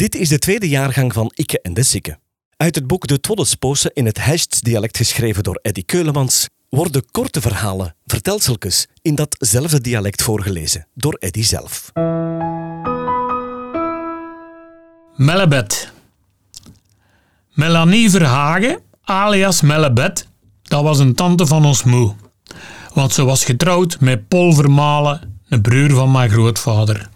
Dit is de tweede jaargang van Ikke en de Sikke. Uit het boek De Twoddesposen in het Hechts-dialect geschreven door Eddy Keulemans worden korte verhalen, vertelseltjes, in datzelfde dialect voorgelezen door Eddy zelf. Mellebed. Melanie Verhagen, alias Mellebed, dat was een tante van ons moe. Want ze was getrouwd met Paul Vermalen, een broer van mijn grootvader.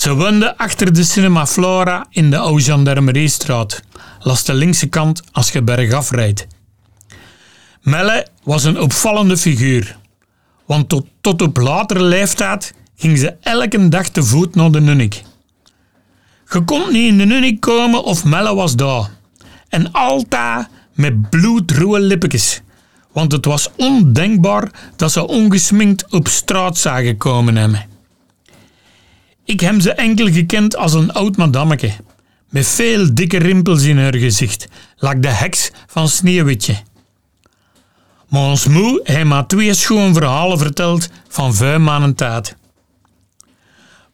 Ze woonde achter de Cinema Flora in de Oude Gendarmeriestraat, langs de linkse kant als je bergaf rijdt. Melle was een opvallende figuur, want tot, tot op latere leeftijd ging ze elke dag te voet naar de Nunnik. Je kon niet in de Nunnik komen of Melle was daar. En altijd met bloedroe lippetjes, want het was ondenkbaar dat ze ongesminkt op straat zagen komen hebben. Ik heb ze enkel gekend als een oud madammeke, met veel dikke rimpels in haar gezicht, lag de heks van Sneeuwwitje. Maar ons moe heeft twee schoon verhalen verteld van vijf maanden tijd.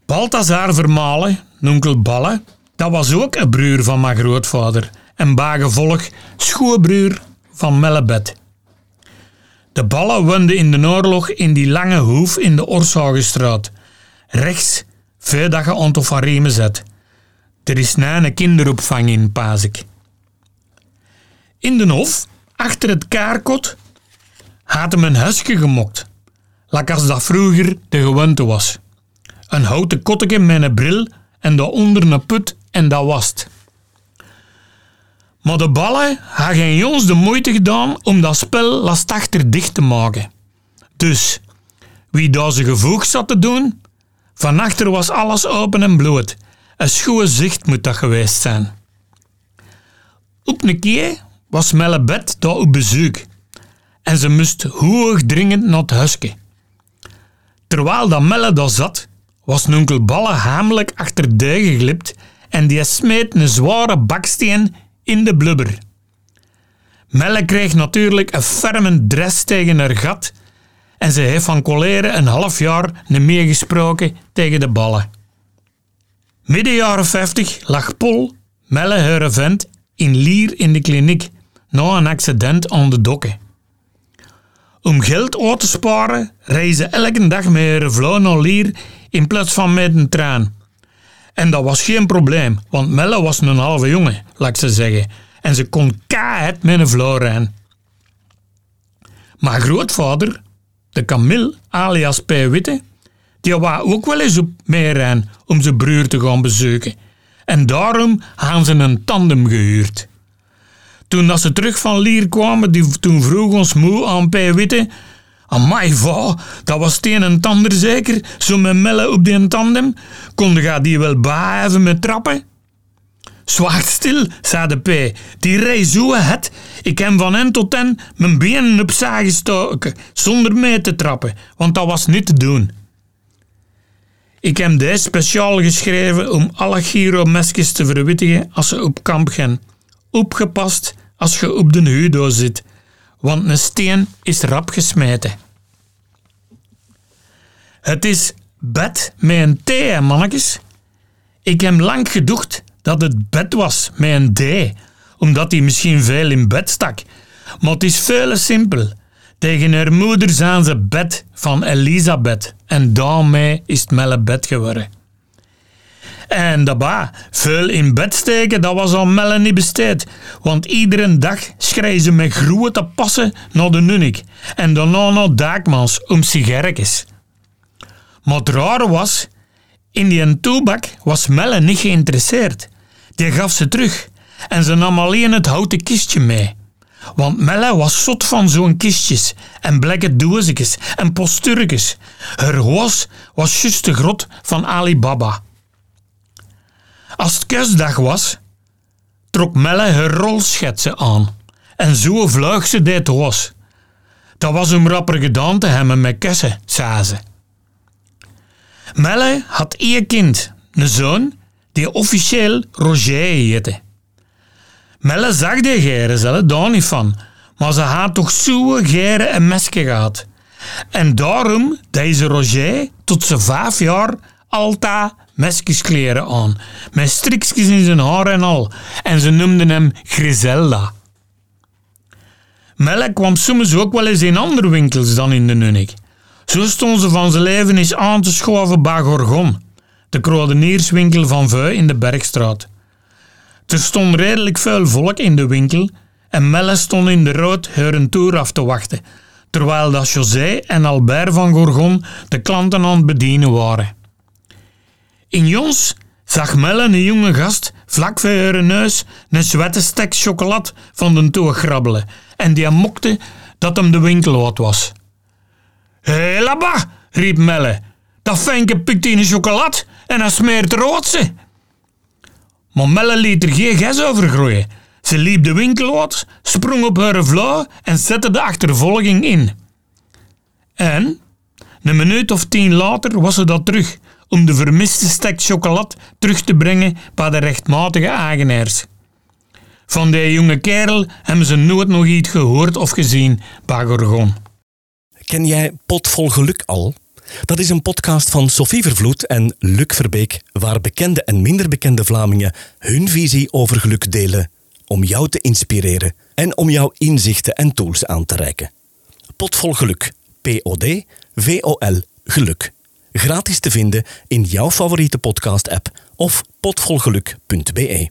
Balthazar Vermalen, nonkel Balle, dat was ook een broer van mijn grootvader en bagevolg schoonbroer van Mellebed. De Ballen woonden in de oorlog in die lange hoef in de Orshagenstraat, rechts veel dat je ontofareme zet. Er is na een kinderopvang in Pazik. In de hof, achter het kaarkot, had hem een huisje gemokt. Lak als dat vroeger de gewoonte was. Een houten kotteke met een bril en daaronder een put en dat was. Maar de ballen hadden geen jongens de moeite gedaan om dat spel lastachter dicht te maken. Dus, wie daar zijn gevoeg zat te doen, van achter was alles open en bloot. Een schoon zicht moet dat geweest zijn. Op een keer was Mellebed daar op bezoek en ze moest hoog dringend naar het huisje. Terwijl dat Melle daar zat, was nonkel Balle hamelijk achter de geglipt en die smeet een zware baksteen in de blubber. Melle kreeg natuurlijk een ferme dress tegen haar gat en ze heeft van coleren een half jaar niet meer gesproken tegen de ballen. Midden jaren 50 lag Pol, Melle vent, in Lier in de kliniek na een accident aan de dokken. Om geld uit te sparen, reizen elke dag met haar vrouw naar Lier in plaats van met een trein. En dat was geen probleem, want Melle was een halve jongen, laat ze zeggen, en ze kon kaart met een vrouw rijden. Maar grootvader, de Camille, alias P. Witte, die wou ook wel eens op meerijden om zijn broer te gaan bezoeken. En daarom hebben ze een tandem gehuurd. Toen dat ze terug van Lier kwamen, die, toen vroeg ons moe aan P. Witte... Amai, va, dat was het een en tander zeker, zo met Melle op die tandem. Konde ga die wel even met trappen? Zwacht stil, zei de P. Die rij zo het. Ik heb van en tot en mijn benen op zagen gestoken, zonder mee te trappen, want dat was niet te doen. Ik heb deze speciaal geschreven om alle giro-mesjes te verwittigen als ze op kamp gaan. Opgepast als je op de hudo zit, want een steen is rap gesmeten. Het is bed met een T, mannetjes. Ik heb lang gedacht dat het bed was met een D, omdat hij misschien veel in bed stak. Maar het is veel simpel. Tegen haar moeder zijn ze bed van Elisabeth en daarmee is het melle bed geworden. En daarbij, veel in bed steken, dat was al Melle niet besteed. Want iedere dag schreef ze met grote passen naar de Nunnik en daarna naar Daakmans om sigaretjes. Maar het rare was, in die toebak was Melle niet geïnteresseerd. Die gaf ze terug en ze nam alleen het houten kistje mee. Want Melle was zot van zo'n kistjes en blekke doosjes en posturkes. Haar was was juist de grot van Alibaba. Als het kerstdag was, trok Melle haar rolschetsen aan en zo vluig ze dit was. Dat was om rapper gedaan te hebben met kessen, zei ze. Melle had één kind, een zoon, die officieel Roger heette. Melle zag die geren zelf daar niet van, maar ze had toch zo'n geren en mesje gehad. En daarom deze Roger tot ze vijf jaar altijd meskeskleren aan, met strikjes in zijn haar en al, en ze noemden hem Griselda. Melle kwam soms ook wel eens in andere winkels dan in de Nunnik. Zo stond ze van zijn leven eens aan te schoven bij Gorgon, de kruidenierswinkel van Veu in de Bergstraat. Er stond redelijk veel volk in de winkel en Melle stond in de rood hun toer af te wachten, terwijl dat José en Albert van Gorgon de klanten aan het bedienen waren. In Jons zag Melle een jonge gast vlak voor haar neus een zwette stek chocolade van de toog grabbelen en die mokte dat hem de winkel wat was. Hé, labba, riep Melle. Dat Fenke pikt in chocolade en hij smeert roodse. Maar Melle liet er geen ges over groeien. Ze liep de winkel uit, sprong op haar vlauw en zette de achtervolging in. En, een minuut of tien later was ze dat terug, om de vermiste stek chocolade terug te brengen bij de rechtmatige eigenaars. Van die jonge kerel hebben ze nooit nog iets gehoord of gezien bij Gorgon. Ken jij Pot vol Geluk al? Dat is een podcast van Sophie Vervloed en Luc Verbeek, waar bekende en minder bekende Vlamingen hun visie over geluk delen om jou te inspireren en om jouw inzichten en tools aan te reiken. Pot vol Geluk. P-O-D V-O-L Geluk. Gratis te vinden in jouw favoriete podcast-app of potvolgeluk.be.